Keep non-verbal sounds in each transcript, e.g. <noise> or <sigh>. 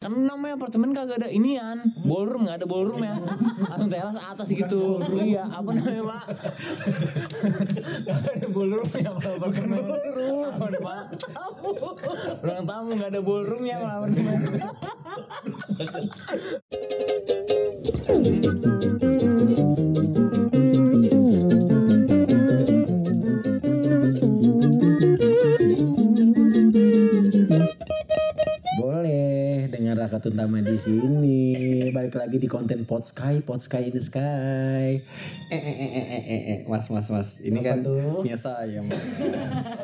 kan namanya apartemen kagak ada inian. Ballroom nggak ada ballroom ya. Langsung teras atas gitu. Iya apa namanya pak? Nggak ada ballroom ya pak apartemen. Apa ada pak? Ruang tamu nggak ada ballroom ya pak apartemen <laughs> Raka Tuntama di sini. Balik lagi di konten Pot Sky, Pot Sky in the Sky. Eh, eh, eh, eh, eh, eh, eh, mas, mas, mas. Ini Apa kan tuh? punya saya, mas.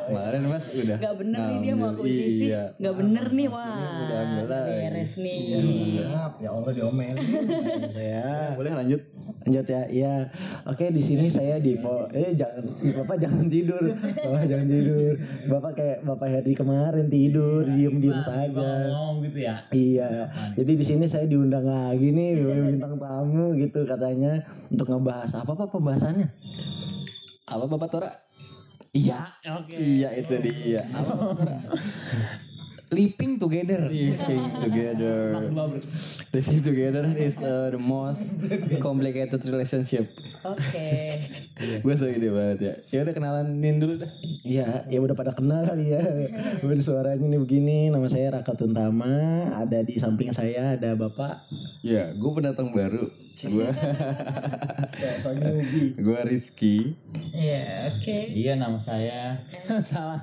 Kemarin mas udah. Gak bener nih dia mau ngambil. akuisisi Iya. Gak bener nih wah udah ambil lagi. Beres nih Maaf, ya Allah diomel. <laughs> saya. Boleh lanjut? Lanjut ya, iya. Oke di sini saya di po- eh jangan bapak jangan tidur, bapak jangan tidur. Bapak kayak bapak Heri kemarin tidur, diem diem saja. ngomong gitu ya Iya, jadi di sini saya diundang lagi nih bintang tamu gitu katanya untuk ngebahas apa apa pembahasannya? Apa Bapak Tora? iya oke Iya itu dia. Apa Bapak Tora? <laughs> living together Living together. Living together is uh, the most complicated relationship. Oke <laughs> Gue so ide banget ya. Ya udah kenalanin dulu dah. Iya, ya udah pada kenal kali ya. <laughs> Udah suaranya nih begini, nama saya Raka Tuntama, ada di samping saya ada Bapak. Ya, gue pendatang baru. Gue, <laughs> Soalnya Ubi. gue Rizky. Iya oke Iya nama saya salah.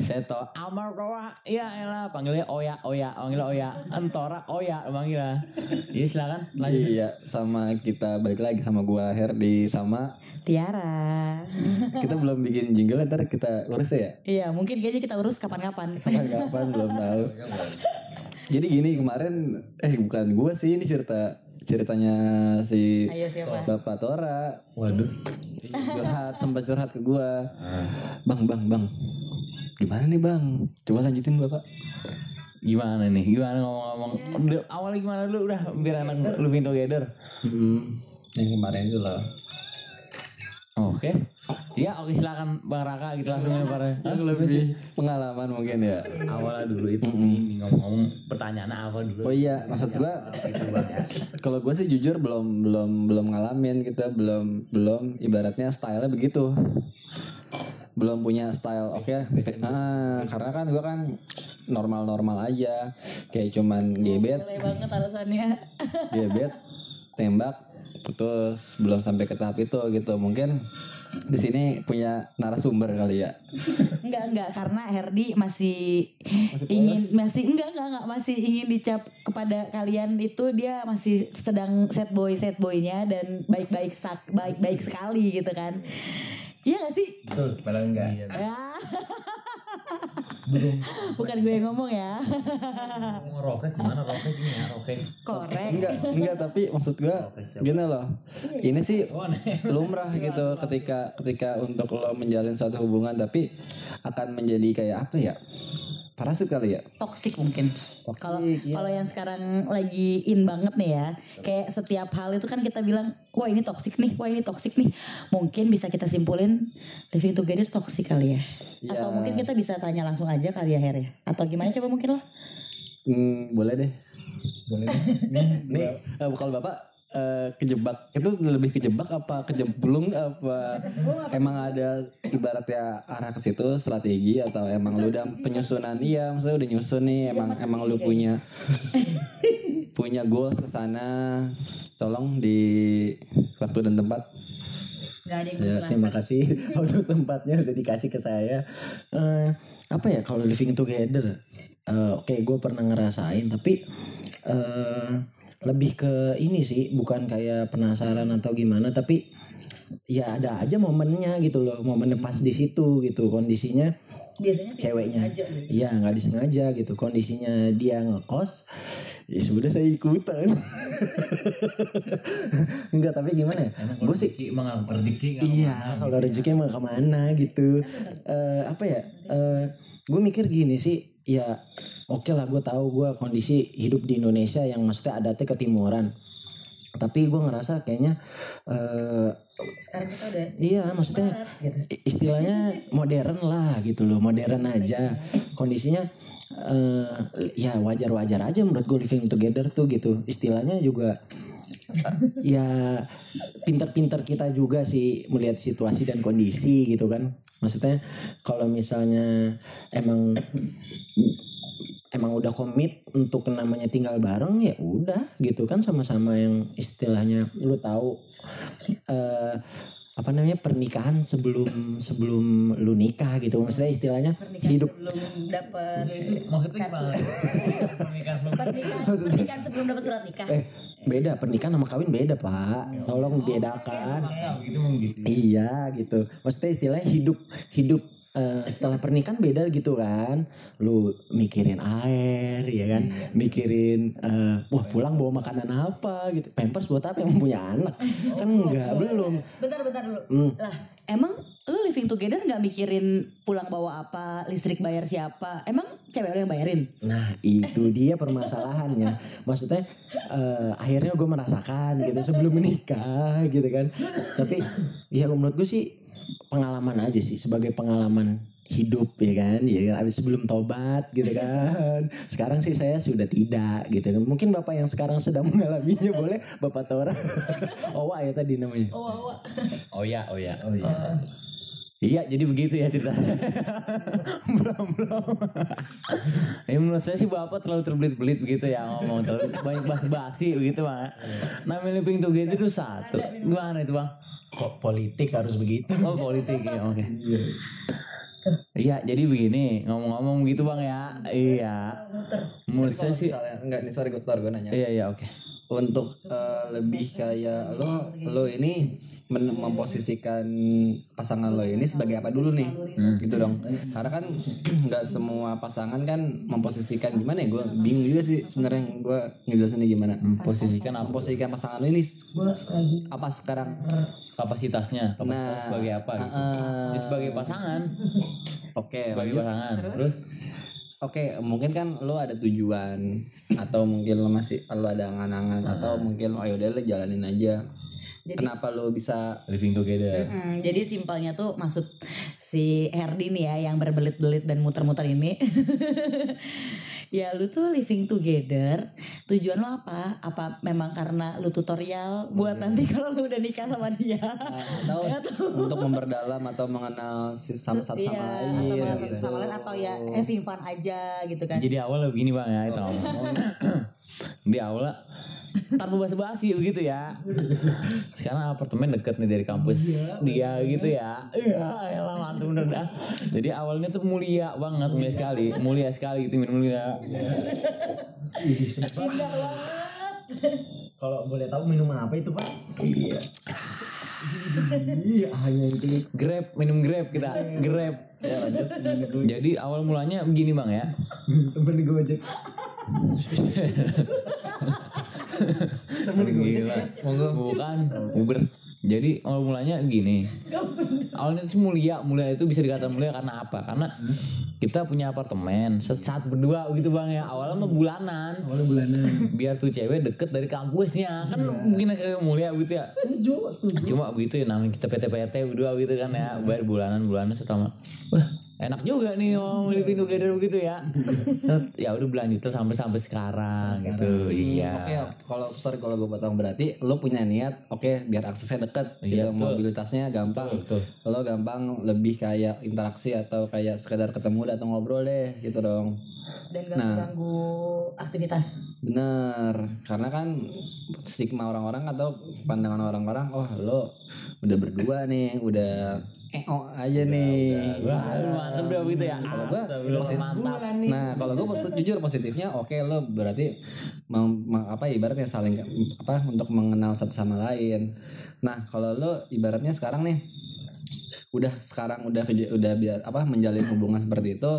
saya to Amar Roa. Iya elah panggilnya Oya Oya panggilnya Oya. Antora Oya panggilnya. Iya silakan lanjut. Iya, sama kita balik lagi sama gue Herdi sama Tiara kita belum bikin jingle ntar kita urus ya. Iya mungkin kayaknya kita urus kapan-kapan Kapan belum tahu. Jadi gini kemarin eh bukan gue sih ini cerita ceritanya si Ayo siapa Bapak Tora Waduh. curhat sempat curhat ke gua bang bang bang gimana nih bang coba lanjutin bapak Gimana nih? Gimana ngomong-ngomong? Udah, Awalnya gimana dulu udah biar enak living together. hmm, yang kemarin itu lah Oke. Iya, oke silakan Bang Raka gitu langsung ya Pak. Aku lebih pengalaman mungkin ya Awalnya dulu itu ini ngomong-ngomong pertanyaan apa dulu? oh iya maksud gua Gitu ya. <laughs> kalau gue sih jujur belum belum belum ngalamin gitu belum belum ibaratnya stylenya begitu belum punya style oke. Ah, karena kan gue kan normal-normal aja. Kayak cuman gebet. Boleh banget alasannya. <laughs> Gebet tembak putus. Belum sampai ke tahap itu gitu. Mungkin di sini punya narasumber kali ya. Enggak enggak. Karena Herdi masih, ingin masih enggak enggak enggak. Masih ingin dicap kepada kalian itu dia masih sedang set boy set boynya dan baik-baik sak baik-baik sekali gitu kan. Iya gak sih? Betul, padahal enggak. Ya. Bukan gue yang ngomong ya. Ngomong roket gimana roket gini ya roket. Korek. enggak enggak tapi maksud gua gini loh ini sih lumrah gitu ketika ketika untuk lo menjalin suatu hubungan tapi akan menjadi kayak apa ya parasit kali ya Toxic mungkin. Kalau kalau yang sekarang lagi in banget nih ya, kayak setiap hal itu kan kita bilang, wah ini toxic nih, wah ini toxic nih. Mungkin bisa kita simpulin living together toxic kali ya. Atau Ya. mungkin kita bisa tanya langsung aja kali ya Her ya. Atau gimana coba mungkin lo? Hmm, boleh deh. Boleh deh. <laughs> nih, nih. eh, kalau Bapak eh, kejebak. itu lebih kejebak apa kejemplung apa? Emang ada ibaratnya arah ke situ strategi atau emang lu udah penyusunan? Iya maksudnya udah nyusun nih emang emang lu punya <laughs> punya goals ke sana tolong di waktu dan tempat. Gak ada yang Ya, terima kasih. <laughs> Untuk tempatnya udah dikasih ke saya. Eh, apa ya kalau living together? Eh, Oke, gue pernah ngerasain, tapi eh lebih ke ini sih, bukan kayak penasaran atau gimana, tapi ya ada aja momennya gitu loh, momennya pas di situ gitu. Kondisinya Biasanya ceweknya. iya nggak disengaja gitu. Kondisinya dia ngekos ya sudah saya ikutan. <laughs> Enggak tapi gimana ya? Gue sih emang rezeki Iya, kalau rezeki emang ke mana gitu. Eh apa ya? Eh gue mikir gini sih, ya oke lah gue tahu gue kondisi hidup di Indonesia yang maksudnya adatnya ketimuran. tapi gue ngerasa kayaknya kita udah Iya maksudnya i- istilahnya modern lah gitu loh modern aja. Kondisinya eh ya wajar-wajar aja menurut gue living together tuh gitu. Istilahnya juga eh, ya pinter-pinter kita juga sih melihat situasi dan kondisi gitu kan. Maksudnya kalau misalnya emang emang udah komit untuk namanya tinggal bareng ya udah gitu kan sama-sama yang istilahnya lu tahu eh apa namanya pernikahan sebelum sebelum lu nikah gitu. Maksudnya istilahnya hidup. belum dapat Maksudnya gimana? Pernikahan belum- pernikahan, pernikahan sebelum dapat surat nikah. eh beda pernikahan sama kawin beda pak. Tolong bedakan Maksa begitu mau gitu. iya gitu. Maksudnya istilahnya hidup hidup eh, setelah pernikahan beda gitu kan. Lu mikirin air ya kan? Mikirin eh, wah pulang bawa makanan apa gitu. Pampers buat apa? Yang punya anak? Kan enggak <laughs> belum. Bentar bentar dulu. Hmm. Lah, emang lu living together nggak mikirin pulang bawa apa, listrik bayar siapa? Emang cewek lu yang bayarin? Nah itu dia permasalahannya. Maksudnya eh, akhirnya gue merasakan gitu sebelum menikah gitu kan. Tapi ya menurut gue sih pengalaman aja sih sebagai pengalaman hidup ya kan ya kan abis sebelum tobat gitu kan sekarang sih saya sudah tidak gitu kan mungkin bapak yang sekarang sedang <laughs> mengalaminya boleh bapak Tora <laughs> Owa ya tadi namanya Oh, awak. Oh ya, oh ya, oh ya. Iya, jadi begitu ya cerita. belum belum. <laughs> ya menurut saya sih bapak terlalu terbelit-belit begitu ya ngomong terlalu banyak basi-basi begitu bang. Namanya living together itu satu. Gimana itu bang? Kok politik harus begitu Oh politik ya, oke. Iya, jadi begini ngomong-ngomong gitu bang ya. Iya. Menurut saya sih. Enggak nih sorry gue gue nanya. Iya iya oke. Untuk eh, lebih kayak lo lo ini men- memposisikan pasangan lo ini sebagai apa dulu nih? Gitu dong. Karena kan nggak semua pasangan kan memposisikan gimana ya? Gue bingung juga sih sebenarnya. Gue ngejelasinnya gimana. Memposisikan apa? memposisikan pasangan lo ini apa sekarang? Kapasitasnya, kapasitas Nah, sebagai apa gitu. Ya, sebagai pasangan, oke sebagai lanjut. pasangan. Terus Oke, mungkin kan lo ada tujuan atau mungkin lo masih lo ada angan-angan atau mungkin oh yaudah lo jalanin aja. Kenapa lo bisa living together. Mm, jadi simpelnya tuh maksud si Herdi nih ya yang berbelit-belit dan muter-muter ini. <laughs> ya lu tuh living together. Tujuan lo apa? Apa memang karena lu tutorial buat nanti kalau lu udah nikah sama dia? atau untuk memperdalam atau mengenal si sama satu sama Iya, lain atau gitu. sama lain atau ya having fun aja gitu kan. Jadi awal begini bang ya itu ngomong. <clears throat> <clears throat> Di awal tanpa basa-basi begitu ya. Sekarang apartemen deket nih dari kampus dia gitu ya. Iya, elah mantap bener dah. Jadi awalnya tuh mulia banget, mulia sekali, mulia sekali gitu mulia. kalau boleh tahu minum apa itu pak iya iya hanya itu Grab, minum Grab kita, Grab. ya lanjut Jadi awal mulanya begini bang ya. temen gojek <laughs> Gila. Bukan Uber. Jadi awal mulanya gini. <laughs> Awalnya itu mulia, mulia itu bisa dikatakan mulia karena apa? Karena kita punya apartemen saat berdua gitu bang ya. Awalnya mah bulanan. awalnya bulanan Biar tuh cewek deket dari kampusnya kan mungkin kayak mulia gitu ya. setuju setuju Cuma begitu ya namanya kita PT-PT berdua gitu kan ya. Bayar bulanan bulanan setelah wah enak juga nih mau living together begitu ya. <laughs> ya udah berlanjut terus sampai sampai sekarang gitu. Iya. Oke, kalau sorry kalau gue potong berarti lo punya niat, oke biar aksesnya deket, Iya, gitu, betul. mobilitasnya gampang, Betul, lo gampang lebih kayak interaksi atau kayak sekedar ketemu atau ngobrol deh, gitu dong. Dan ganggu-ganggu aktivitas. Bener, karena kan stigma orang-orang atau pandangan orang-orang, oh lo udah berdua nih, udah eo aja nih. Wah, mantep udah gitu ya. Kalau gue mantap. Nah, kalau gue jujur positifnya, oke lo berarti mau, mau- apa ibaratnya saling apa untuk mengenal satu sama lain. Nah, kalau lo ibaratnya sekarang nih udah sekarang udah udah biar apa menjalin hubungan seperti itu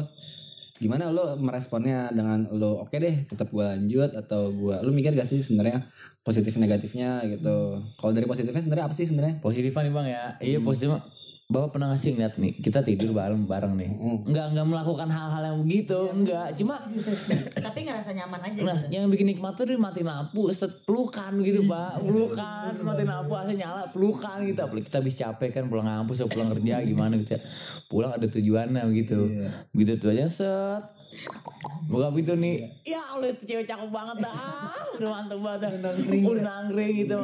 gimana lo meresponnya dengan lo oke deh tetap gue lanjut atau gue lo mikir gak sih sebenarnya positif negatifnya gitu? Kalau dari positifnya sebenarnya apa sih sebenarnya? Positifan nih bang ya. Iya positif Bapak pernah ngasih ngeliat nih kita tidur bareng bareng nih nggak nggak melakukan hal-hal yang begitu nggak cuma Tapi ngerasa nyaman aja Nah, gitu. yang bikin nikmat tuh dia matiin lampu, set pelukan gitu pak, pelukan, matiin lampu AC nyala, pelukan gitu. Apalagi kita habis capek kan pulang kampus, atau pulang kerja gimana gitu ya. Pulang ada tujuannya gitu, gitu tuh aja set. Buka pintu nih, ya Allah itu cewek cakep banget dah, <laughs> udah mantep banget dah. udah nangkring gitu.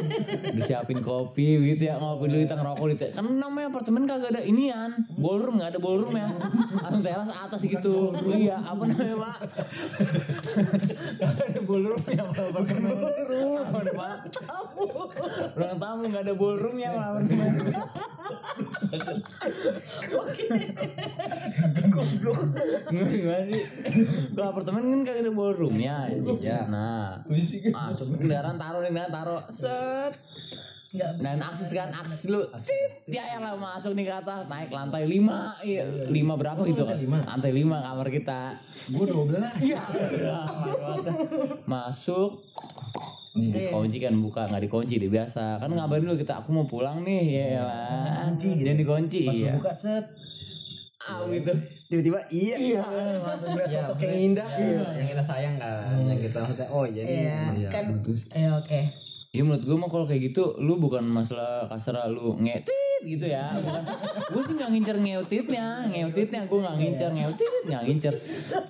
<laughs> Disiapin kopi gitu ya, ngopi dulu kita ngerokok gitu. ya. Kan namanya apartemen kagak ada inian, ballroom nggak ada ballroom ya, langsung teras atas gitu. Iya, apa namanya pak? Gak ada ballroom ya malah apartemen. Ada banget. Ruang tamu gak ada ballroom ya malah apartemen. Nggak gimana sih? Kalau apartemen kan kagak ada ballroom ya. Nah, masuk ke kendaraan taruh nih kendaraan taruh set. Dan akses kan akses. lu tit, ya ya lah masuk nih ke atas naik lantai lima iya. Lima berapa gitu. Kan lantai lima kamar kita. Gue 12 <laughs> Iya. Masuk. Kunci kan buka nggak dikunci deh biasa. Kan ngabarin dulu kita aku mau pulang nih ya lah. jangan dikunci Pas iya. lu buka set. Ah gitu. Tiba-tiba iya. Mantap ngeliat sosok yang indah. Yang kita sayang kan yang kita maksudnya oh jadi Iya, iya. kan. Ya oke. Ya menurut gue mah kalau kayak gitu lu bukan masalah kasar lu ngetit gitu ya <laughs> bukan. Gue sih nggak ngincer ngeutitnya ngeutitnya gue nggak ngincer ngeutit nggak ngincer.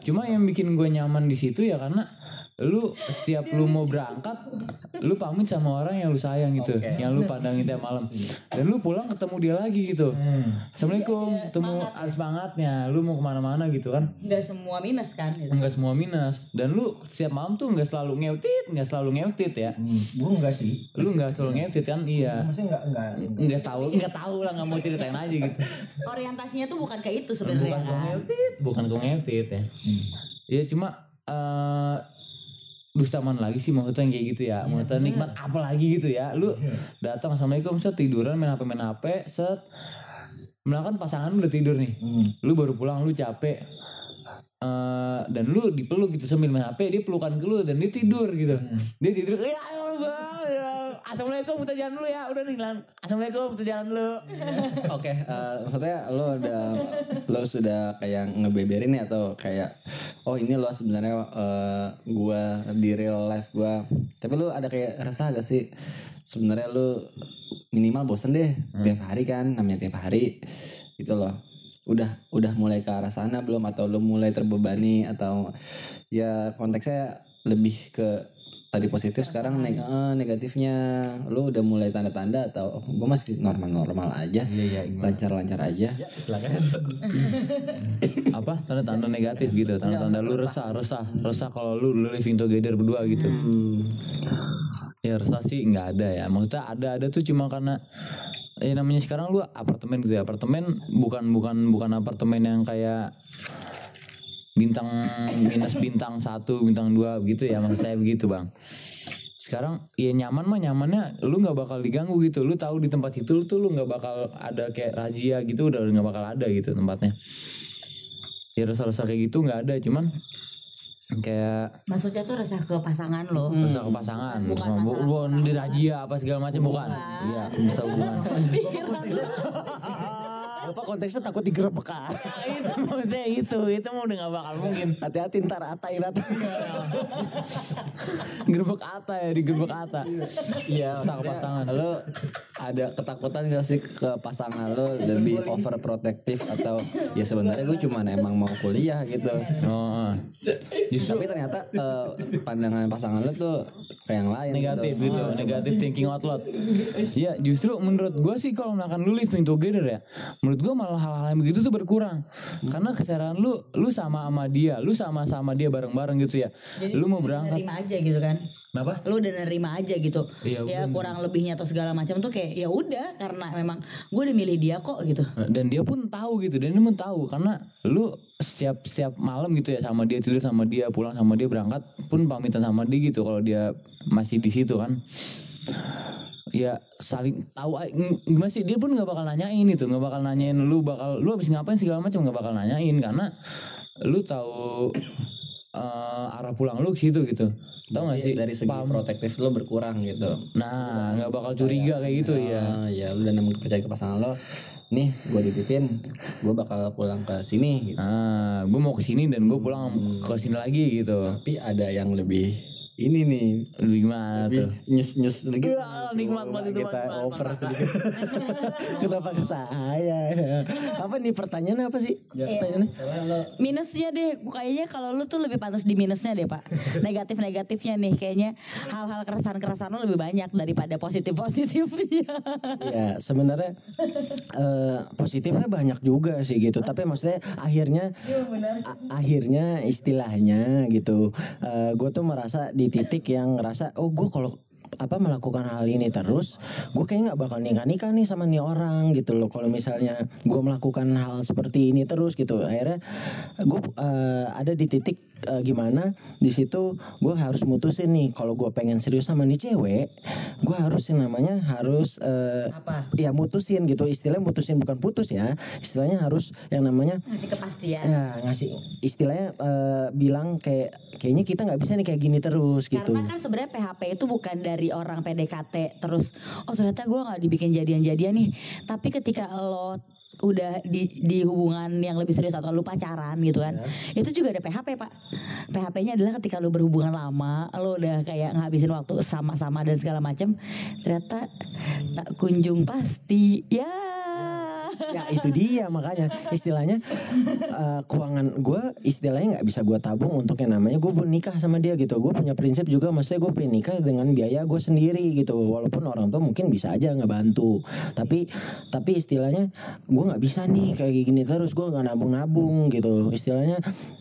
Cuma yang bikin gue nyaman di situ ya karena lu setiap lu mau berangkat lu pamit sama orang yang lu sayang gitu yang lu pandangin tiap malam. Dan lu pulang ketemu dia lagi gitu. Assalamualaikum ketemu ada semangatnya. Lu mau ke mana-mana gitu kan? Nggak semua minus kan gitu. enggak semua minus. Dan lu setiap malam tuh nggak selalu ngeutit nggak selalu ngeutit ya. Gue enggak sih. Lu nggak selalu ngeutit kan? Iya. Maksudnya enggak enggak nggak tahu nggak tahu lah nggak mau ceritain aja gitu. Orientasinya tuh bukan kayak itu sebenarnya bukan kan. ngeutit bukan kau ngeutit ya. Ya cuma eh dusta mana lagi sih? Maksudnya kayak gitu ya. Maksudnya nikmat apa lagi gitu ya? Lu datang assalamualaikum set tiduran main hp main hp set. Misalkan pasangan lu udah tidur nih. Lu baru pulang lu capek. Eh dan lu dipeluk gitu sambil main HP dia pelukan ke lu dan dia tidur gitu. Dia tidur ya Allah ya. Assalamualaikum kita jalan dulu ya. Udah nih Lan. assalamualaikum kita jalan dulu. Oke, eh, maksudnya lo udah lo sudah kayak ngebeberin ya atau kayak oh ini lo sebenarnya eh, gua di real life gua. Tapi lo ada kayak resah gak sih? Sebenarnya lo minimal bosen deh tiap hari kan namanya tiap hari gitu loh. Udah udah mulai ke arah sana belum? Atau lo mulai terbebani? Atau ya konteksnya lebih ke tadi positif sekarang neg eh, negatifnya. Lo udah mulai tanda-tanda atau gue masih normal-normal aja. Iya iya lancar-lancar aja. silakan. <laughs> Apa? Tanda-tanda negatif gitu. Tanda-tanda lu resah. resah resah kalau lu, lu living together berdua gitu. Ya resah sih nggak ada ya. Maksudnya ada ada tuh cuma karena ya namanya sekarang lu apartemen gitu ya. Apartemen bukan bukan bukan apartemen yang kayak bintang minus bintang satu bintang dua begitu ya maksud saya begitu bang. Sekarang ya nyaman mah nyamannya lu nggak bakal diganggu gitu. Lu tahu di tempat itu tuh lu nggak bakal ada kayak razia gitu udah nggak bakal ada gitu tempatnya. Ya rasa-rasa kayak gitu nggak ada cuman kayak Maksudnya tuh resah ke pasangan lo. rasa ke pasangan. Bukan bukan, masalah bukan di razia apa segala macam bukan. Iya bisa hubungan Bapak konteksnya takut digerebek ah. itu maksudnya itu itu mau udah nggak bakal mungkin Hati-hati ntar atain rata. <laughs> gerbek ata ya di gerbek ata Iya, maksudnya pasangan Lo ada ketakutan gak sih ke pasangan lo lebih overprotective atau ya sebenarnya gue cuma emang mau kuliah gitu. oh, Tapi ternyata eh, pandangan pasangan lo tuh kayak yang lain. negatif gitu. gitu, negatif thinking out loud. Ya justru menurut gue sih kalau misalkan lu living together ya, menurut gue malah hal-hal yang begitu tuh berkurang. Karena kesadaran lu, lu sama sama dia, lu sama sama dia bareng-bareng gitu ya. Jadi lu mau berangkat, nerima aja gitu kan. kenapa? Lu udah nerima aja gitu. Iya, ya kurang lebihnya atau segala macam tuh kayak ya udah karena memang gue udah milih dia kok gitu. Dan dia pun tahu gitu, dan dia pun tahu karena lu setiap setiap malam gitu ya sama dia tidur sama dia pulang sama dia berangkat pun pamitan sama dia gitu kalau dia masih di situ kan. Ya saling tahu gimana sih? Dia pun nggak bakal nanyain itu. Nggak bakal nanyain lu bakal lu habis ngapain segala macam nggak bakal nanyain. Karena lu tahu eh, arah pulang lu ke situ gitu. Tahu nggak sih? Dari segi protektif lo berkurang gitu. nah nggak bakal curiga kayak gitu ya Ah, ya lu udah nemu kepercayaan ke pasangan lo nih gue dititipin gue bakal pulang ke sini gitu. Ah, gue mau ke sini dan gue pulang ke sini lagi gitu. tapi ada yang lebih ini nih Lebih gimana lebih tuh? nyes nyes sedikit Wah, nikmat banget itu, kita nikmat, over nikmat. sedikit <laughs> Kenapa ke saya? Apa nih pertanyaan apa sih? Pertanyaannya? minusnya deh kayaknya kalau lu tuh lebih pantas di minusnya deh pak <laughs> negatif negatifnya nih kayaknya hal-hal keresahan keresahan lu lebih banyak daripada positif positifnya Ya sebenarnya eh, positifnya banyak juga sih gitu. Tapi maksudnya akhirnya a- akhirnya istilahnya gitu. gue tuh merasa di titik yang ngerasa oh gue kalau apa melakukan hal ini terus gue kayak nggak bakal nikah nikah nih sama nih orang gitu loh. Kalau misalnya gue melakukan hal seperti ini terus gitu akhirnya gue eh, ada di titik eh, gimana? Di situ gue harus mutusin nih kalau gue pengen serius sama nih cewek gue harus yang namanya harus eh, Apa? ya mutusin gitu. Istilahnya mutusin bukan putus ya. Istilahnya harus yang namanya ngasih kepastian. Ya ngasih istilahnya eh, bilang kayak kayaknya kita nggak bisa nih kayak gini terus gitu. Karena kan sebenarnya PHP itu bukan dari orang PDKT terus oh ternyata gue nggak dibikin jadian-jadian nih. Tapi ketika lo udah di di hubungan yang lebih serius atau lu pacaran gitu kan. Itu juga ada PHP, Pak. PHP-nya adalah ketika lu berhubungan lama, lo udah kayak ngabisin waktu sama-sama dan segala macam, ternyata tak kunjung pasti. Ya. Ya itu dia makanya. Istilahnya eh, keuangan gue istilahnya nggak bisa gue tabung untuk yang namanya gue pun nikah sama dia gitu. Gue punya prinsip juga maksudnya gue pengen nikah dengan biaya gue sendiri gitu. Walaupun orang tua mungkin bisa aja ngebantu. Tapi tapi istilahnya gue nggak bisa nih kayak gini terus. Gue nggak nabung nabung gitu. Istilahnya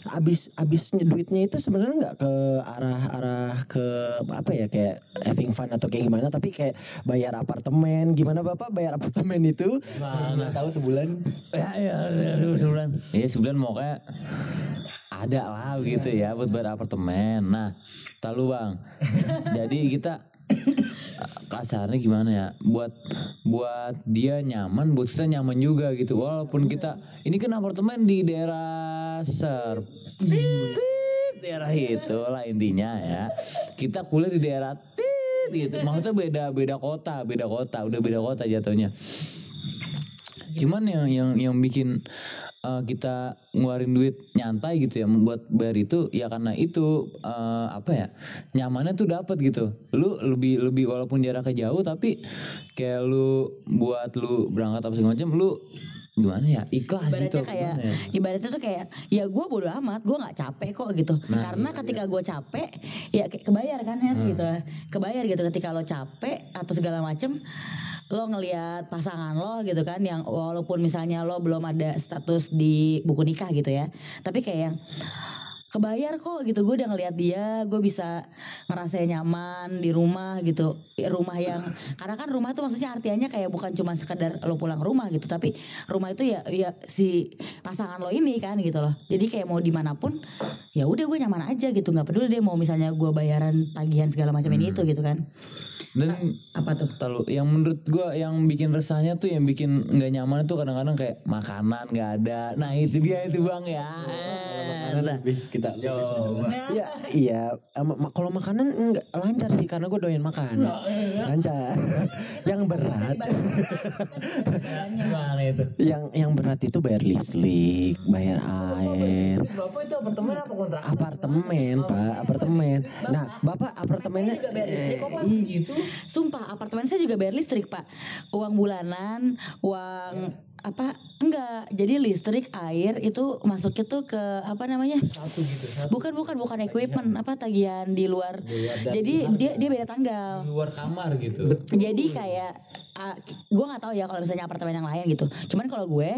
abis abis duitnya itu sebenarnya nggak ke arah arah ke apa ya kayak having fun atau kayak gimana. Tapi kayak bayar apartemen. Gimana bapak? Bayar apartemen itu? Tahu sebulan Ya, ya, ya, sebulan. Iya sebulan mau kayak ada lah gitu ya buat bayar apartemen. Nah, tahu bang. <laughs> Jadi kita kasarnya gimana ya buat buat dia nyaman buat kita nyaman juga gitu walaupun kita ini kan apartemen di daerah Serpit daerah itu lah intinya ya kita kuliah di daerah tit gitu maksudnya beda beda kota beda kota udah beda kota jatuhnya cuman yang yang yang bikin uh, kita ngeluarin duit nyantai gitu ya membuat bayar itu ya karena itu uh, apa ya nyamannya tuh dapat gitu. Lu lebih lebih walaupun jaraknya jauh tapi kayak lu buat lu berangkat apa segala macam lu gimana ya ikhlas ibaratnya gitu kayak ya? ibaratnya tuh kayak ya gue bodo amat gue nggak capek kok gitu. Nah, karena iya, ketika gue capek ya kayak kebayar kan Her gitu. Kebayar gitu ketika lo capek atau segala macem lo ngelihat pasangan lo gitu kan yang walaupun misalnya lo belum ada status di buku nikah gitu ya tapi kayak yang kebayar kok gitu. Gue udah ngeliat dia gue bisa ngerasain nyaman di rumah gitu. Rumah yang karena kan rumah tuh maksudnya artiannya kayak bukan cuma sekedar lo pulang rumah gitu tapi rumah itu ya ya si pasangan lo ini kan gitu loh. Jadi kayak mau di mana pun ya udah gue nyaman aja gitu. Nggak peduli deh mau misalnya gue bayaran tagihan segala macam ini itu gitu kan dan apa tuh Tahu yang menurut gua yang bikin resahnya tuh yang bikin nggak nyaman tuh kadang-kadang kayak makanan nggak ada. Nah itu dia itu bang ya. Nah, lebih kita coba. Ya iya, kalau makanan enggak lancar sih karena gue doyan makan. Lancar. <laughs> yang berat, itu? yang yang berat itu bayar listrik, bayar air. Bapak itu apartemen apa kontrak? Apartemen, Pak, apartemen. Nah, Bapak apartemennya eh, gitu. Sumpah apartemen saya juga bayar listrik pak. Uang bulanan Uang apa? Enggak. Jadi listrik air itu masuknya tuh ke apa namanya? Bukan bukan bukan equipment apa tagihan di luar. Jadi dia dia beda tanggal. Luar kamar gitu. jadi kayak gue nggak tahu ya kalau misalnya apartemen yang lain gitu. Cuman kalau gue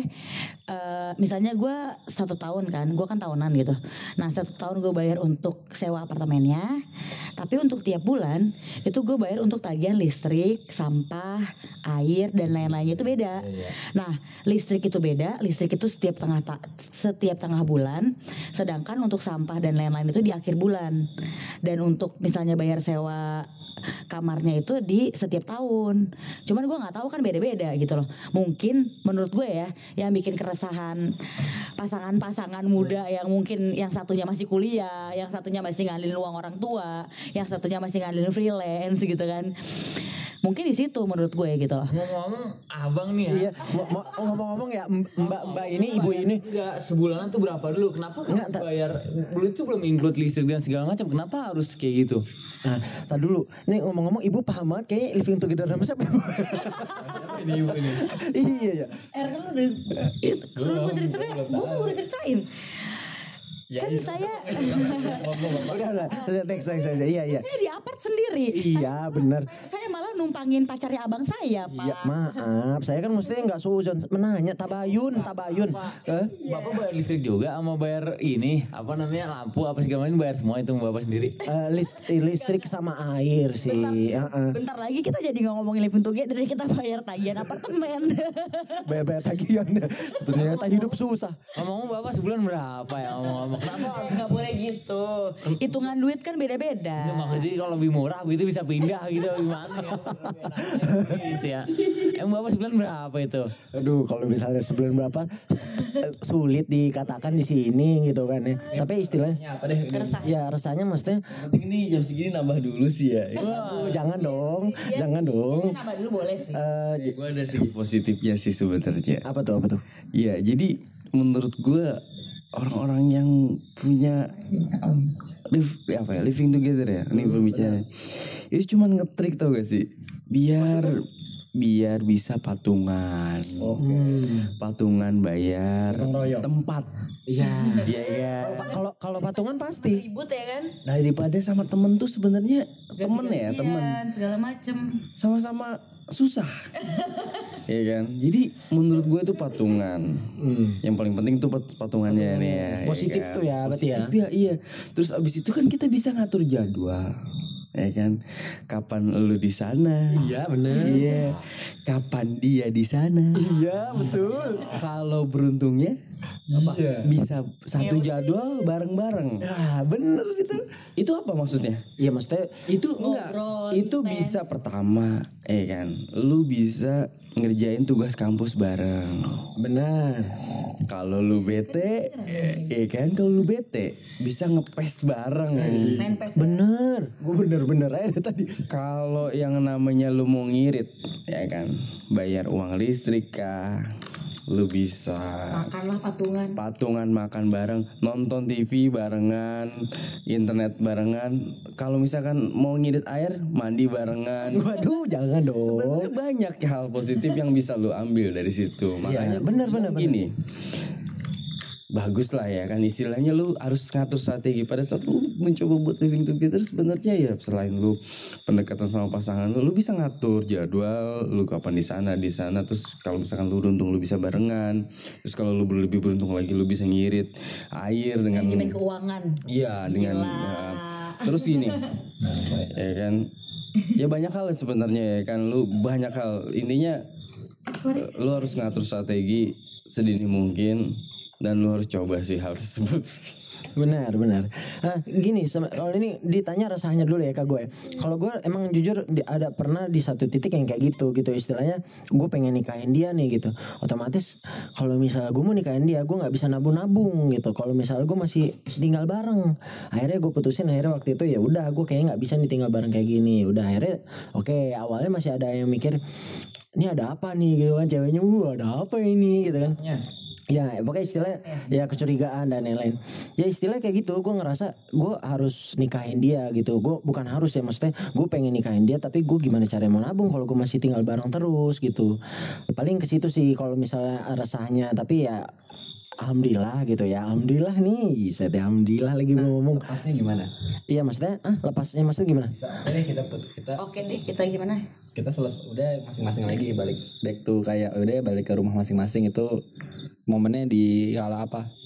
eh, misalnya gue satu tahun kan gue kan tahunan gitu. Nah satu tahun gue bayar untuk sewa apartemennya tapi untuk tiap bulan itu gue bayar untuk tagihan listrik sampah air dan lain-lainnya itu beda. Nah listrik itu beda listrik itu setiap tengah ta- setiap tengah bulan sedangkan untuk sampah dan lain-lain itu di akhir bulan. Dan untuk misalnya bayar sewa kamarnya itu di setiap tahun. Cuman gue nggak tahu kan beda-beda gitu loh. Mungkin menurut gue ya yang bikin keresahan pasangan-pasangan muda yang mungkin yang satunya masih kuliah, yang satunya masih ngalilin uang orang tua, yang satunya masih ngalilin freelance gitu kan. Mungkin di situ menurut gue gitu loh Ngomong-ngomong abang nih ya. Iya, mo- ngomong-ngomong ya mbak mbak ini ibu ini Enggak sebulanan tuh berapa dulu? Kenapa kan bayar dulu itu belum include listrik dan segala macam. Kenapa harus kayak gitu? Nah, tar dulu. Nih ngomong-ngomong ibu paham banget kayak living together sama siapa? <laughs> Ini ibu ini. iya ya. Er kan lu udah itu lu gue ceritain gue udah ceritain kan saya <laughs> Udah udah. Next next next. Iya iya. saya di apart sendiri Iya benar. saya malah numpangin pacarnya abang saya pak Iya maaf, saya kan mestinya nggak suzon menanya tabayun tabayun. Eh? Bapak bayar listrik juga sama bayar ini apa namanya lampu apa segala macam bayar semua itu bapak sendiri. Eh, list, listrik sama air sih. Heeh. bentar lagi kita jadi nggak ngomongin living together dari kita bayar tagihan apartemen Bayar-bayar tagihan. <laughs> Ternyata hidup susah. Ngomong bapak sebulan berapa ya ngomong-ngomong kenapa? <laughs> nggak boleh gitu hitungan duit kan Ya, beda-beda makanya kalau lebih murah gitu bisa pindah gitu gimana ya? gitu ya. Emang bapak sebulan berapa itu? Aduh, kalau misalnya sebulan berapa eh, sulit dikatakan di sini gitu kan ya. Tapi istilahnya Ya apa deh? Resah. ya rasanya maksudnya Penting nih jam segini nambah dulu sih ya. "Aduh, jangan dong, jangan dong. Nambah dulu boleh sih Eh, j- Gue ada segi positifnya sih sebenarnya. apa tuh apa tuh? Iya, jadi menurut gue orang-orang yang punya live, apa ya, living together ya, ini pembicaraan. Itu cuma ngetrik tau gak sih? Biar biar bisa patungan, patungan bayar tempat. Iya. Iya ya. Kalau kalau patungan pasti. ribut ya kan Nah daripada sama temen tuh sebenarnya temen ya temen segala macem sama-sama susah ya kan jadi menurut gue itu patungan yang paling penting tuh pat- patungannya nih ya ya Positif kan? tuh ya, berarti ya. Positif ya iya terus abis itu kan kita bisa ngatur jadwal ya kan? Kapan lu di sana? Iya, bener. iya. Kapan dia di sana? Iya, betul. kalau beruntungnya bisa satu jadwal bareng-bareng. Ah, bener itu. itu apa maksudnya? Iya, maksudnya itu enggak. Itu bisa pertama eh kan? Lu bisa ngerjain tugas kampus bareng. Benar. kalau lu bete eh kan? Kalau lu bete bisa ngepes bareng main pes Bener. Gue bener-bener aja tadi. kalau yang namanya lu mau ngirit ya kan? Bayar uang listrik kah lu bisa makanlah patungan patungan makan bareng, nonton TV barengan, internet barengan. Kalau misalkan mau ngirit air, mandi barengan. Waduh, jangan dong. Sebenarnya banyak hal positif yang bisa lu ambil dari situ. Makanya benar, benar, benar. gini. Bagus lah ya kan istilahnya lu harus ngatur strategi. Pada saat lu mencoba buat living together sebenarnya ya selain lu pendekatan sama pasangan lu lu bisa ngatur jadwal lu kapan di sana di sana. Terus kalau misalkan lu beruntung lu bisa barengan. Terus kalau lu lebih beruntung lagi lu bisa ngirit air dengan manajemen keuangan. Iya dengan ya. terus gini ya kan? Ya banyak hal sebenarnya ya kan lu banyak hal. Intinya lu harus ngatur strategi sedini mungkin dan lu harus coba sih hal tersebut <laughs> Benar, benar. Nah, gini, kalau ini ditanya rasanya dulu ya kak gue. Kalau gue emang jujur di- ada pernah di satu titik yang kayak gitu, gitu istilahnya. Gue pengen nikahin dia nih gitu. Otomatis kalau misalnya gue mau nikahin dia, gue nggak bisa nabung-nabung gitu. Kalau misalnya gue masih tinggal bareng, akhirnya gue putusin akhirnya waktu itu ya udah gue kayaknya nggak bisa nih tinggal bareng kayak gini. Udah akhirnya, oke awalnya masih ada yang mikir ini ada apa nih gitu kan ceweknya, uh ada apa ini gitu kan. Ya pokoknya istilah ya kecurigaan dan lain-lain. Ya istilah kayak gitu gue ngerasa gue harus nikahin dia gitu. Gue bukan harus ya maksudnya gue pengen nikahin dia tapi gue gimana cara mau nabung kalau gue masih tinggal bareng terus gitu. Paling ke situ sih kalau misalnya rasanya tapi ya Alhamdulillah gitu ya Alhamdulillah nih Saya teh Alhamdulillah lagi ngomong Lepasnya gimana? Iya maksudnya ah, Lepasnya maksudnya gimana Oke kita kita oke deh kita gimana kita selesai udah masing-masing lagi balik back to kayak udah balik ke rumah masing-masing itu momennya di kala apa?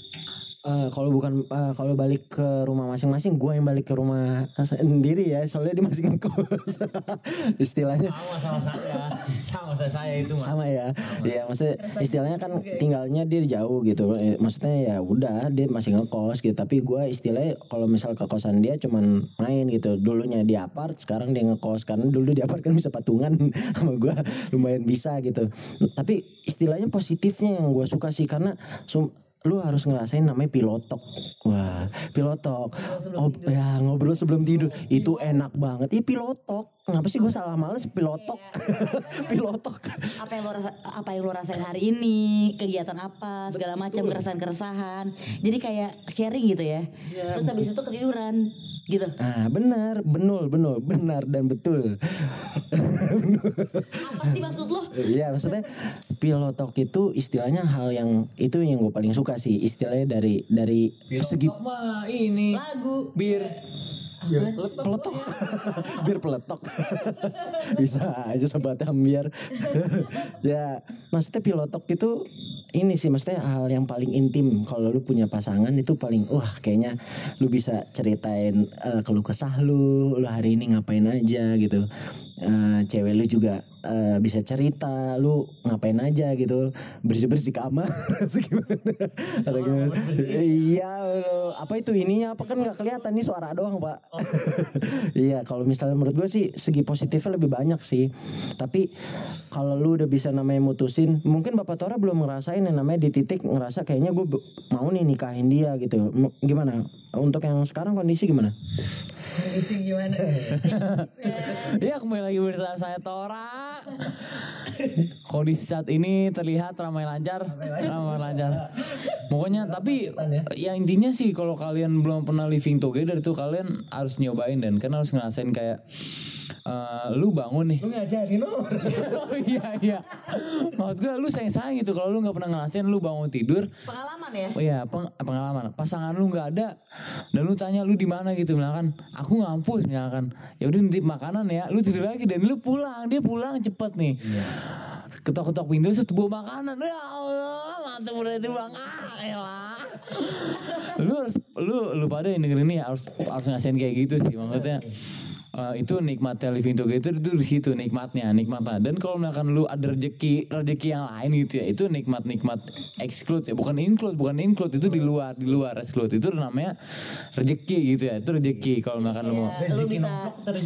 Eh, kalau bukan eh, kalau balik ke rumah masing-masing, gue yang balik ke rumah sendiri ya, soalnya dia masih ngekos. <laughs> istilahnya. Sama sama saya. Sama saya saya itu mah. sama ya, ya maksudnya istilahnya kan tinggalnya dia jauh gitu, Eh, maksudnya ya udah dia masih ngekos gitu, tapi gue istilahnya kalau misal ke kosan dia cuman main gitu, dulunya di apart, sekarang dia ngekos. Karena dulu di apart kan bisa patungan <laughs> sama gue lumayan bisa gitu, tapi istilahnya positifnya yang gue suka sih. Karena sum- lu harus ngerasain namanya pilotok. Wah, pilotok. Oh, ya ngobrol sebelum tidur. Itu enak banget. Ih, pilotok. Ngapa sih gue salah males pilotok? <laughs> pilotok. apa yang lo rasa apa yang lo rasain hari ini? Kegiatan apa? Segala macam keresahan keresahan jadi kayak sharing gitu ya. Terus habis itu ketiduran gitu. Ah, benar, benul, benul, benar dan betul. <laughs> apa sih maksud lo? Iya maksudnya pilotok itu istilahnya hal yang itu yang gue paling suka sih istilahnya dari dari segi Pilotok mah ini lagu. bir peletok. <laughs> Biar peletok. <laughs> Bisa aja sobat ambiar. <laughs> Ya maksudnya pilotok itu ini sih maksudnya hal yang paling intim. Kalau lu punya pasangan itu paling wah kayaknya lu bisa ceritain eh, keluh kesah lu lu hari ini ngapain aja gitu Eh, cewek lu juga eh, bisa cerita lu ngapain aja gitu. Bersih bersih kamar <laughs> gimana? Atau gimana? iya apa itu ininya? Apa kan nggak kelihatan nih suara doang pak. <laughs> Iya kalau misalnya menurut gue sih segi positifnya lebih banyak sih. Tapi kalau lu udah bisa namanya mutusin mungkin bapak Tora belum ngerasain yang namanya di titik ngerasa kayaknya gue mau nih nikahin dia gitu. M- gimana? Untuk yang sekarang kondisi gimana <laughs> Ya kembali lagi bersama saya Tora. Kondisi saat ini terlihat ramai lancar. Ramai lancar. Pokoknya tapi ya. intinya sih Kalau kalian belum pernah living together tuh Kalian harus nyobain dan kan harus ngerasain kayak eh, Lu bangun nih. Lu ngajarin oh <laughs> oh iya iya. Maksud gue lu sayang-sayang gitu. Kalau lu gak pernah ngerasain lu bangun tidur. Pengalaman ya? Oh iya peng- pengalaman. Pasangan lu nggak ada. Dan lu tanya lu di mana gitu misalkan. Aku ngampus misalkan. Ya udah nitip makanan ya. Lu tidur lagi dan lu pulang. Dia pulang cepet nih. Ketok-ketok pintu set bawa makanan. Ya Allah mantap udah itu bang. Ah elah lu harus lu lu pada yang negeri ini harus harus ngasihin kayak gitu sih maksudnya Eh, itu nikmatnya living together itu di situ nikmatnya nikmatnya dan kalau misalkan lu ada rezeki rezeki yang lain gitu ya itu nikmat nikmat exclude ya. Bukan include bukan include itu di luar di luar exclude. Itu namanya rezeki gitu ya itu rezeki kalau misalkan lu mau. Kayak lu bisa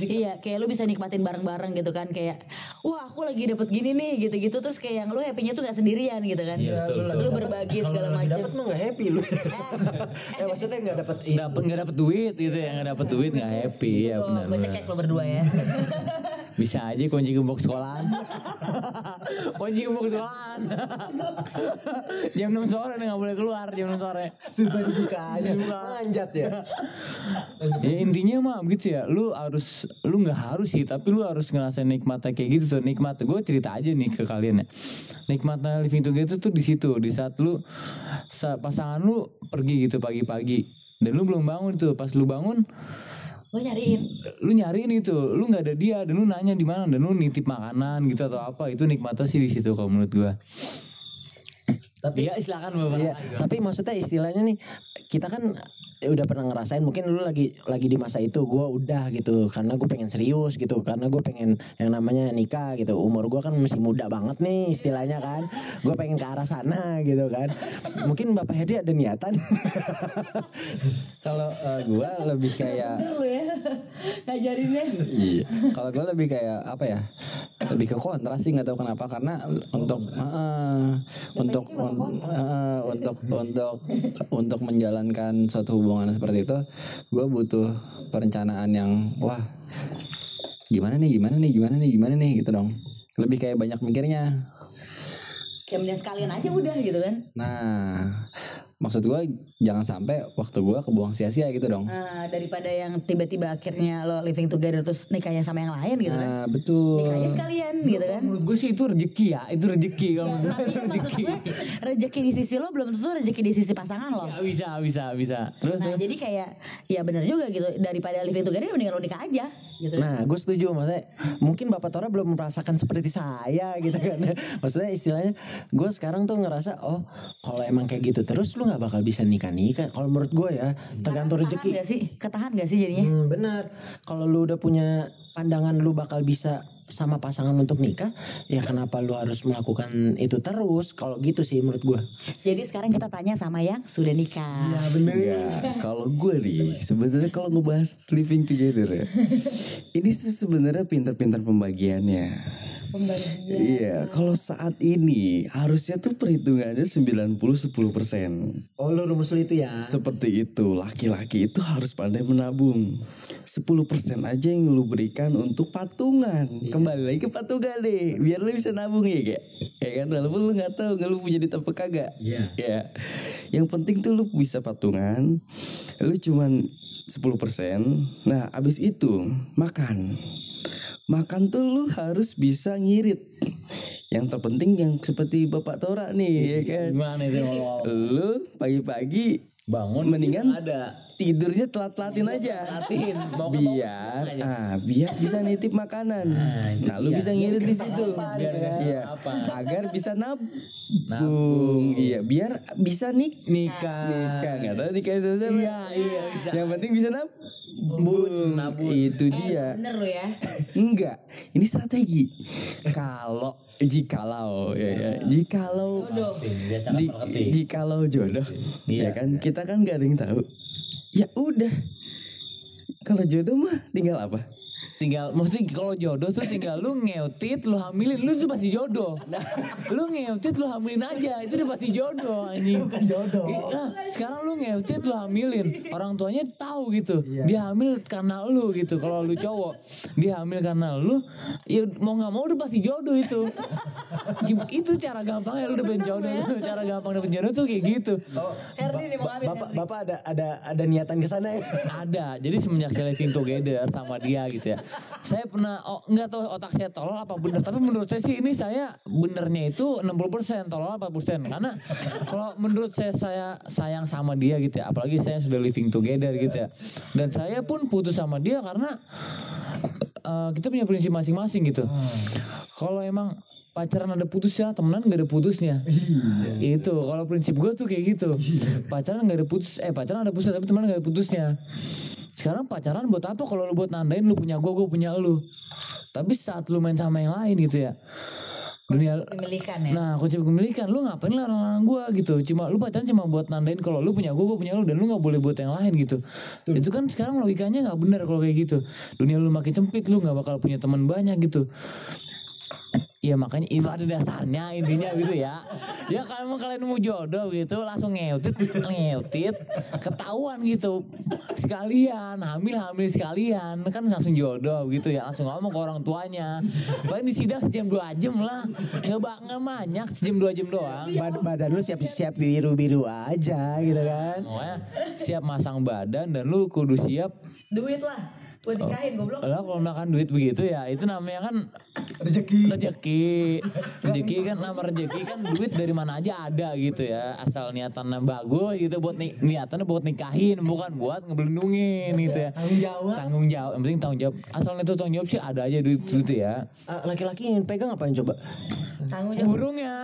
iya kayak lu bisa nikmatin bareng-bareng gitu kan kayak wah aku lagi dapet gini nih gitu-gitu. Terus kayak yang lu happy-nya tuh gak sendirian gitu kan. Lu berbagi segala macam dapat mah nggak happy lu. Eh <laughs> maksudnya nggak dapat dapat nggak dapat duit gitu ya nggak dapat duit nggak happy. Ya benar cekek lo berdua ya. <laughs> Bisa aja kunci gembok sekolahan. <laughs> Kunci gembok sekolahan. <laughs> Jam 6 sore nih nggak boleh keluar jam 6 sore. Susah dibukanya manjat ya. Ya intinya mah gitu ya lu harus lu nggak harus sih tapi lu harus ngerasain nikmatnya kayak gitu tuh nikmat gue cerita aja nih ke kalian ya. Nikmatnya living together tuh di situ di saat lu sa- pasangan lu pergi gitu pagi-pagi. Dan lu belum bangun tuh pas lu bangun gue nyariin. Lu nyariin itu. Lu nggak ada dia. Dan lu nanya di mana. Dan lu nitip makanan gitu atau apa. Itu nikmatnya sih di situ kalau menurut gua. Tapi ya silakan bapak. Iya, tapi maksudnya istilahnya nih kita kan eh, udah pernah ngerasain mungkin lu lagi lagi di masa itu gue udah gitu karena gue pengen serius gitu karena gue pengen yang namanya nikah gitu. Umur gue kan masih muda banget nih istilahnya kan. Gue pengen ke arah sana gitu kan. Mungkin bapak Hedi ada niatan? <laughs> Kalau eh, gua lebih kayak ya ngajarinnya. Iya. Kalau gue lebih kayak apa ya? Lebih ke kontra sih nggak tahu kenapa karena untuk eh, untuk un- eh, untuk untuk untuk menjalankan suatu hubungan seperti itu, gue butuh perencanaan yang wah gimana nih gimana nih gimana nih gimana nih gitu dong. Lebih kayak banyak mikirnya. kayak mending sekalian aja udah gitu kan Nah, maksud gue jangan sampai waktu gue kebuang sia-sia gitu dong. Nah, daripada yang tiba-tiba akhirnya lo living together terus nikahnya sama yang lain gitu kan. Nah, betul. nikahnya sekalian gitu kan. menurut gue sih itu rezeki ya itu rezeki kalau menurut gue tapi maksud rezeki. gue rezeki di sisi lo belum tentu rezeki di sisi pasangan lo. Ya, bisa bisa bisa. Terus Nah jadi kayak ya bener juga gitu daripada living together mendingan lo nikah aja gitu. Nah, gue setuju maksudnya mungkin Bapak Tora belum merasakan seperti saya gitu kan. <laughs> maksudnya istilahnya gue sekarang tuh ngerasa oh kalau emang kayak gitu terus lu nggak bakal bisa nikah nikah. Kalau menurut gue ya tergantung Ketahan rezeki. gak sih? Ketahan gak sih jadinya? Hmm, benar. Kalau lu udah punya pandangan lu bakal bisa sama pasangan untuk nikah, ya kenapa lu harus melakukan itu terus? Kalau gitu sih menurut gue. Jadi sekarang kita tanya sama yang sudah nikah. Enggak, kalau gue nih sebenarnya kalau ngebahas living together ya, <laughs> ini sih sebenarnya pinter-pinter pembagiannya. Iya, kalau saat ini harusnya tuh perhitungannya 90 10 persen. Oh lu rumus lu itu ya. Seperti itu, laki-laki itu harus pandai menabung. 10% aja yang lu berikan untuk patungan. Kembali lagi ke patungan deh, biar lu bisa nabung ya kayak. Ya kan, walaupun lu nggak tahu nggak lu punya duit apa kagak. Iya. Ya. Yang penting tuh lu bisa patungan. Lu cuman 10%. Nah, abis itu makan. Makan tuh lu harus bisa ngirit. Yang terpenting yang seperti Bapak Tora nih, ya kan. Gimana itu Lu pagi-pagi bangun mendingan ada tidurnya telat-telatin aja. latin mau ke Biar ah biar bisa nitip makanan. Nah, lu bisa ngirit di situ. Biar Iya. apa. Agar bisa nabung. Iya, biar bisa nik nikah nikah nggak tahu nikah itu siapa. Iya, iya, bisa. Yang penting bisa nabung. Nabung. Itu dia. Bener lu ya. <laughs> Enggak, ini strategi. Kalau jikalau ya, ya. jikalau biasa di, jikalau jodoh Iya. ya kan kita kan gak ada yang tahu ya udah. Kalau jodoh mah tinggal apa tinggal maksudnya kalau jodoh tuh tinggal lu ngeutit lu hamilin. Lu tuh pasti jodoh. Lu ngeutit lu hamilin aja. Itu udah pasti jodoh anjing. Bukan jodoh. Sekarang lu ngeutit lu hamilin. Orang tuanya tahu gitu. Dia hamil karena lu gitu kalau lu cowok. Dia hamil karena lu ya mau nggak mau udah pasti jodoh itu. Gimana itu cara gampangnya lu dapet jodoh. cara gampang dapet jodoh tuh kayak gitu. Nih mau ngambil. Bapak bapak ada ada ada niatan ke sana ya. ada. Jadi semenjak saya living together sama dia gitu ya saya pernah oh, nggak tahu otak saya tolol apa bener tapi menurut saya sih ini saya benernya itu 60% tolol 40% karena kalau menurut saya saya sayang sama dia gitu ya apalagi saya sudah living together gitu ya. Dan saya pun putus sama dia karena eh, kita punya prinsip masing-masing gitu. Kalau emang pacaran ada putusnya temenan gak ada putusnya. Itu kalau prinsip gue tuh kayak gitu. Pacaran gak ada putus eh pacaran ada putusnya tapi temenan gak ada putusnya sekarang pacaran buat apa kalau lu buat nandain lu punya gue gue punya lu tapi saat lu main sama yang lain gitu ya dunia Pemilikan ya. Nah, konsep kepemilikan lu ngapain larang-larang gua gitu. Cuma lu pacaran cuma buat nandain kalau lu punya gua, gua punya lu dan lu nggak boleh buat yang lain gitu. Itu kan sekarang logikanya nggak benar kalau kayak gitu. Dunia lu makin sempit, lu nggak bakal punya teman banyak gitu. Ya makanya itu ada dasarnya intinya gitu ya. Ya kalau emang kalian mau jodoh gitu langsung ngeutit, ngeutit, ketahuan gitu. Sekalian hamil hamil sekalian kan langsung jodoh gitu ya langsung ngomong ke orang tuanya. Paling di sidang sejam dua jam lah, nggak nggak banyak sejam dua jam doang. Bad- badan lu siap-siap biru-biru aja gitu kan. Pokoknya siap masang badan dan lu kudu siap Duit lah. Buat nikahin goblok. lah kalau makan duit begitu ya itu namanya kan Rezeki. rezeki rezeki kan nama rezeki kan duit dari mana aja ada gitu ya. Asal niatannya bagus gitu buat ni niatannya buat nikahin bukan buat ngebelendungin gitu ya. Tanggung jawab. tanggung jawab yang penting tanggung jawab. Asal itu tanggung jawab sih ada aja duit itu ya. Ah, Laki-laki yang pegang apa yang coba? Tanggung jawab. burungnya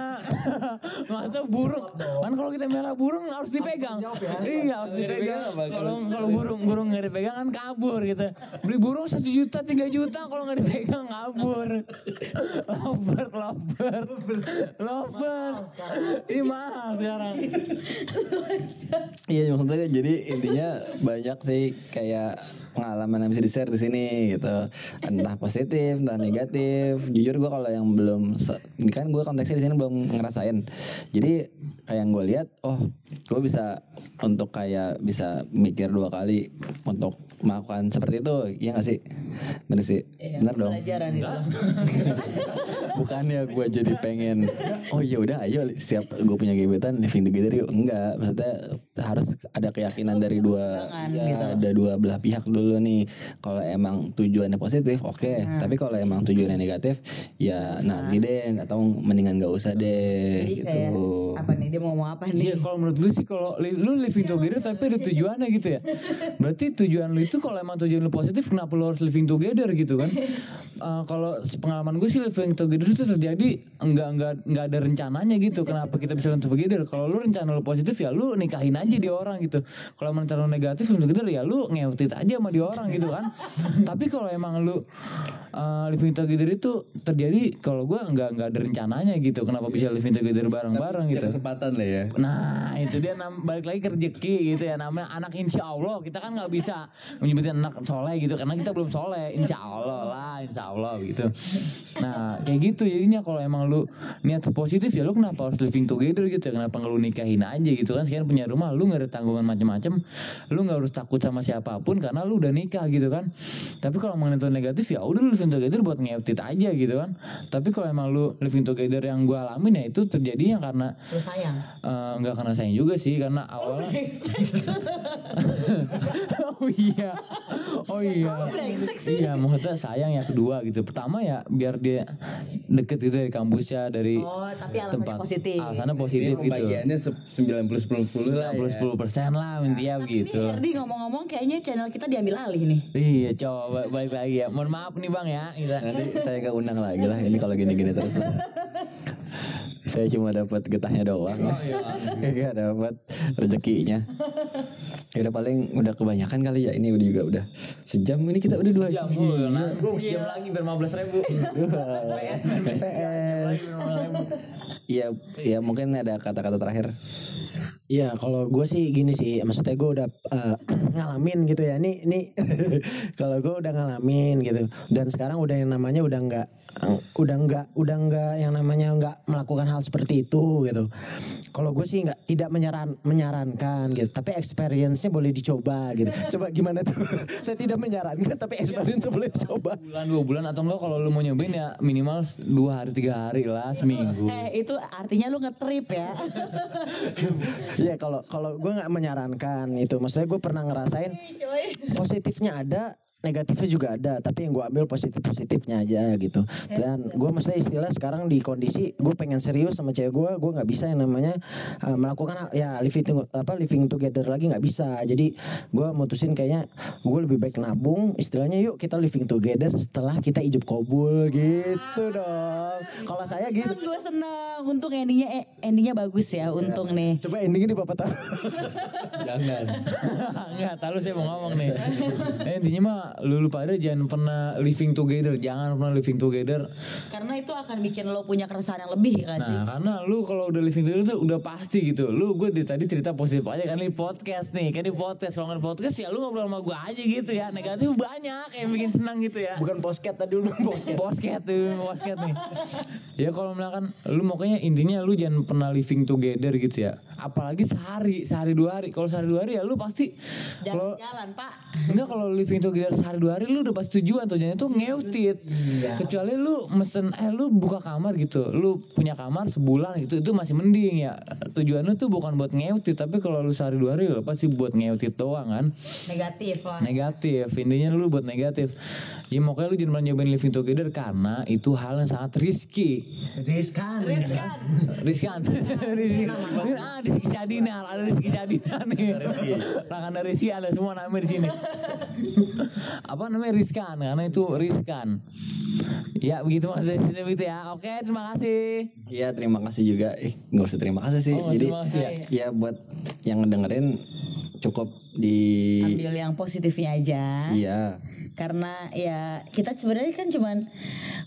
masa burung. <laughs> Kan kalau kita merah burung harus dipegang. Iya harus dipegang. kalau kalau burung burung nggak dipegang kan kabur gitu beli burung satu juta tiga juta kalau nggak dipegang kabur lover lover lover ini mahal sekarang. Iya maksudnya jadi intinya banyak sih kayak pengalaman yang bisa di share di sini gitu. Entah positif entah negatif. Jujur gue kalau yang belum kan gue konteksnya di sini belum ngerasain. Jadi kayak gue lihat oh gue bisa untuk kayak bisa mikir dua kali untuk melakukan seperti itu iya gak sih? Bener sih. Bener dong. Pelajaran itu. <laughs> bukannya gue jadi pengen oh ya udah ayo setiap gue punya gebetan living together yuk. Enggak. Maksudnya harus ada keyakinan dari dua ya, ada dua belah pihak dulu nih kalau emang tujuannya positif oke tapi kalau emang tujuannya negatif ya nanti deh atau mendingan gak usah deh Jadi gitu kayak apa nih dia mau ngomong apa nih? Iya kalau menurut gue sih kalau li- lu living together tapi ada tujuannya gitu ya. Berarti tujuan lu itu kalau emang tujuan lu positif kenapa lu harus living together gitu kan? Eh, kalau pengalaman gue sih living together itu terjadi enggak enggak enggak ada rencananya gitu. Kenapa kita bisa living together? Kalau lu rencana lu positif ya lu nikahin aja di orang gitu. Kalau emang rencana lu negatif living together ya lu ngeutit aja sama di orang gitu kan. <laughs> tapi kalau emang lu eh, living together itu terjadi kalau gue nggak nggak ada rencananya gitu. Kenapa bisa living together bareng-bareng gitu? Kesempatan lah ya. Nah itu dia nam- balik lagi ke rezeki gitu ya. Namanya anak insya Allah. Kita kan nggak bisa menyebutin anak soleh gitu karena kita belum soleh. Insya Allah lah insya Allah gitu. Nah kayak gitu jadinya. Kalau emang lu niat positif ya lu kenapa harus living together gitu? Kenapa nggak lu nikahin aja gitu kan? Sekarang punya rumah lu nggak ada tanggungan macam-macam lu nggak harus takut sama siapa pun karena lu udah nikah gitu kan. Tapi kalau mengenai itu negatif ya udah lu living together buat ngeupdate aja gitu kan. Tapi kalau emang lu living together yang gue alamin ya itu terjadinya karena Terus sayang. Eh, nggak karena sayang juga sih karena awalnya <laughs> oh iya oh iya iya maksudnya sayang ya kedua gitu pertama ya biar dia deket gitu dari kampusnya dari Oh, tapi alasannya positif. alasannya positif gitu pembagiannya sembilan puluh sepuluh puluh lah. plus ya. sepuluh persen lah intinya Ini begitu Herdi ngomong-ngomong kayaknya channel kita diambil alih nih. iya coba balik lagi ya mohon maaf nih bang ya kita Nanti saya nggak undang lagi lah ini kalau gini-gini terus lah. saya cuma dapat getahnya doang. <laughs> Gak dapat rezekinya. Ya udah paling udah kebanyakan kali ya ini udah juga udah sejam ini kita udah dua jam jam. mulu nah gue sejam lagi biar lima belas ribu Main PS. Iya, iya mungkin ada kata-kata terakhir. Iya, kalau gue sih gini sih, maksudnya gue udah eh, <clears throat> ngalamin gitu ya. Nih, nih, <laughs> kalau gue udah ngalamin gitu. Dan sekarang udah yang namanya udah nggak, udah nggak, udah nggak yang namanya nggak melakukan hal seperti itu gitu. Kalau gue sih nggak tidak menyaran, menyarankan gitu. Tapi experience-nya boleh dicoba gitu. <laughs> Coba gimana tuh? <laughs> Saya tidak menyarankan, tapi experience boleh dicoba. bulan dua bulan atau enggak kalau lu mau nyobain ya minimal dua hari tiga hari lah seminggu Eh itu artinya lu ngetrip ya. Iya, kalau kalau gue nggak menyarankan itu. Maksudnya gue pernah ngerasain positifnya ada negatifnya juga ada tapi yang gue ambil positif positifnya aja gitu dan gue maksudnya istilah sekarang di kondisi gue pengen serius sama cewek gue gue nggak bisa yang namanya uh, melakukan ya living apa living together lagi nggak bisa jadi gue mutusin kayaknya gue lebih baik nabung istilahnya yuk kita living together setelah kita ijab kabul gitu dong kalau saya gitu gue seneng. Untung endingnya eh, endingnya bagus ya. Untung nih. coba endingnya di bapak tahu <laughs> Jangan. <laughs> Enggak, tahu saya mau ngomong nih. <laughs> Eh, intinya mah lu lu pada jangan pernah living together, jangan pernah living together. Karena itu akan bikin lo punya keresahan yang lebih kan sih. Nah, karena lu kalau udah living together tuh udah pasti gitu. Lu gue dari tadi cerita positif aja kan di podcast nih, kan di podcast. Kalau nggak di podcast ya lu ngobrol sama gue aja gitu ya. Negatif banyak yang bikin senang gitu ya. bukan posket tadi dulu posket Bosket tuh, bosket nih. Ya kalau misalkan lu makanya intinya lu jangan pernah living together gitu ya. Apalagi sehari, sehari dua hari. Kalau sehari dua hari ya lu pasti Jalan-jalan pak. Enggak kalau living together sehari dua hari lu udah pasti tujuan tujuannya tuh ngeutit. Kecuali lu mesen eh lu buka kamar gitu. Lu punya kamar sebulan gitu itu masih mending ya. Tujuan lu tuh bukan buat ngeutit tapi kalau lu sehari dua hari ya pasti buat ngeutit doang kan. Negatif lah. Negatif, intinya lu buat negatif. Ya makanya lu jangan pernah nyobain living together karena itu hal yang sangat risky. riskan Riskan. Riskan. <laughs> Rizky. ah, Rizky Syadina, ada Rizky Syadina nih. Rekan dari Rizky ada semua namanya di sini. <laughs> Apa namanya riskan? Karena itu riskan. Ya begitu begitu ya. Oke, terima kasih. Iya terima kasih juga. Eh nggak usah terima kasih sih. Oh, Jadi kasih ya, ya buat yang ngedengerin cukup di Ambil yang positifnya aja. iya Karena ya kita sebenarnya kan cuman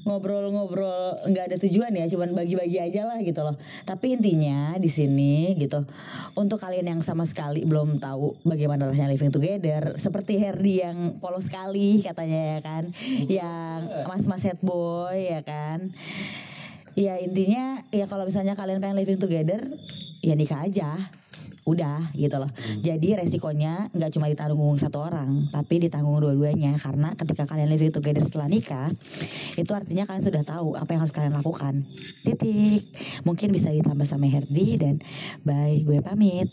ngobrol-ngobrol nggak ada tujuan ya, cuman bagi-bagi aja lah gitu loh. Tapi intinya di sini gitu, untuk kalian yang sama sekali belum tahu bagaimana rasanya living together, seperti Herdi yang polos sekali katanya ya kan, yang mas-mas head boy ya kan. Ya intinya ya kalau misalnya kalian pengen living together, ya nikah aja udah gitu loh. Jadi resikonya nggak cuma ditanggung satu orang, tapi ditanggung dua-duanya karena ketika kalian living together setelah nikah, itu artinya kalian sudah tahu apa yang harus kalian lakukan. Titik. Mungkin bisa ditambah sama Herdi dan bye gue pamit.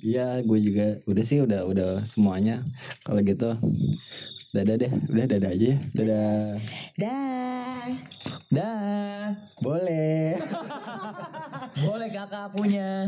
iya gue juga udah sih udah udah semuanya kalau gitu dadah deh udah dadah aja ya dadah Dah. Dah. boleh <laughs> Boleh kakak punya.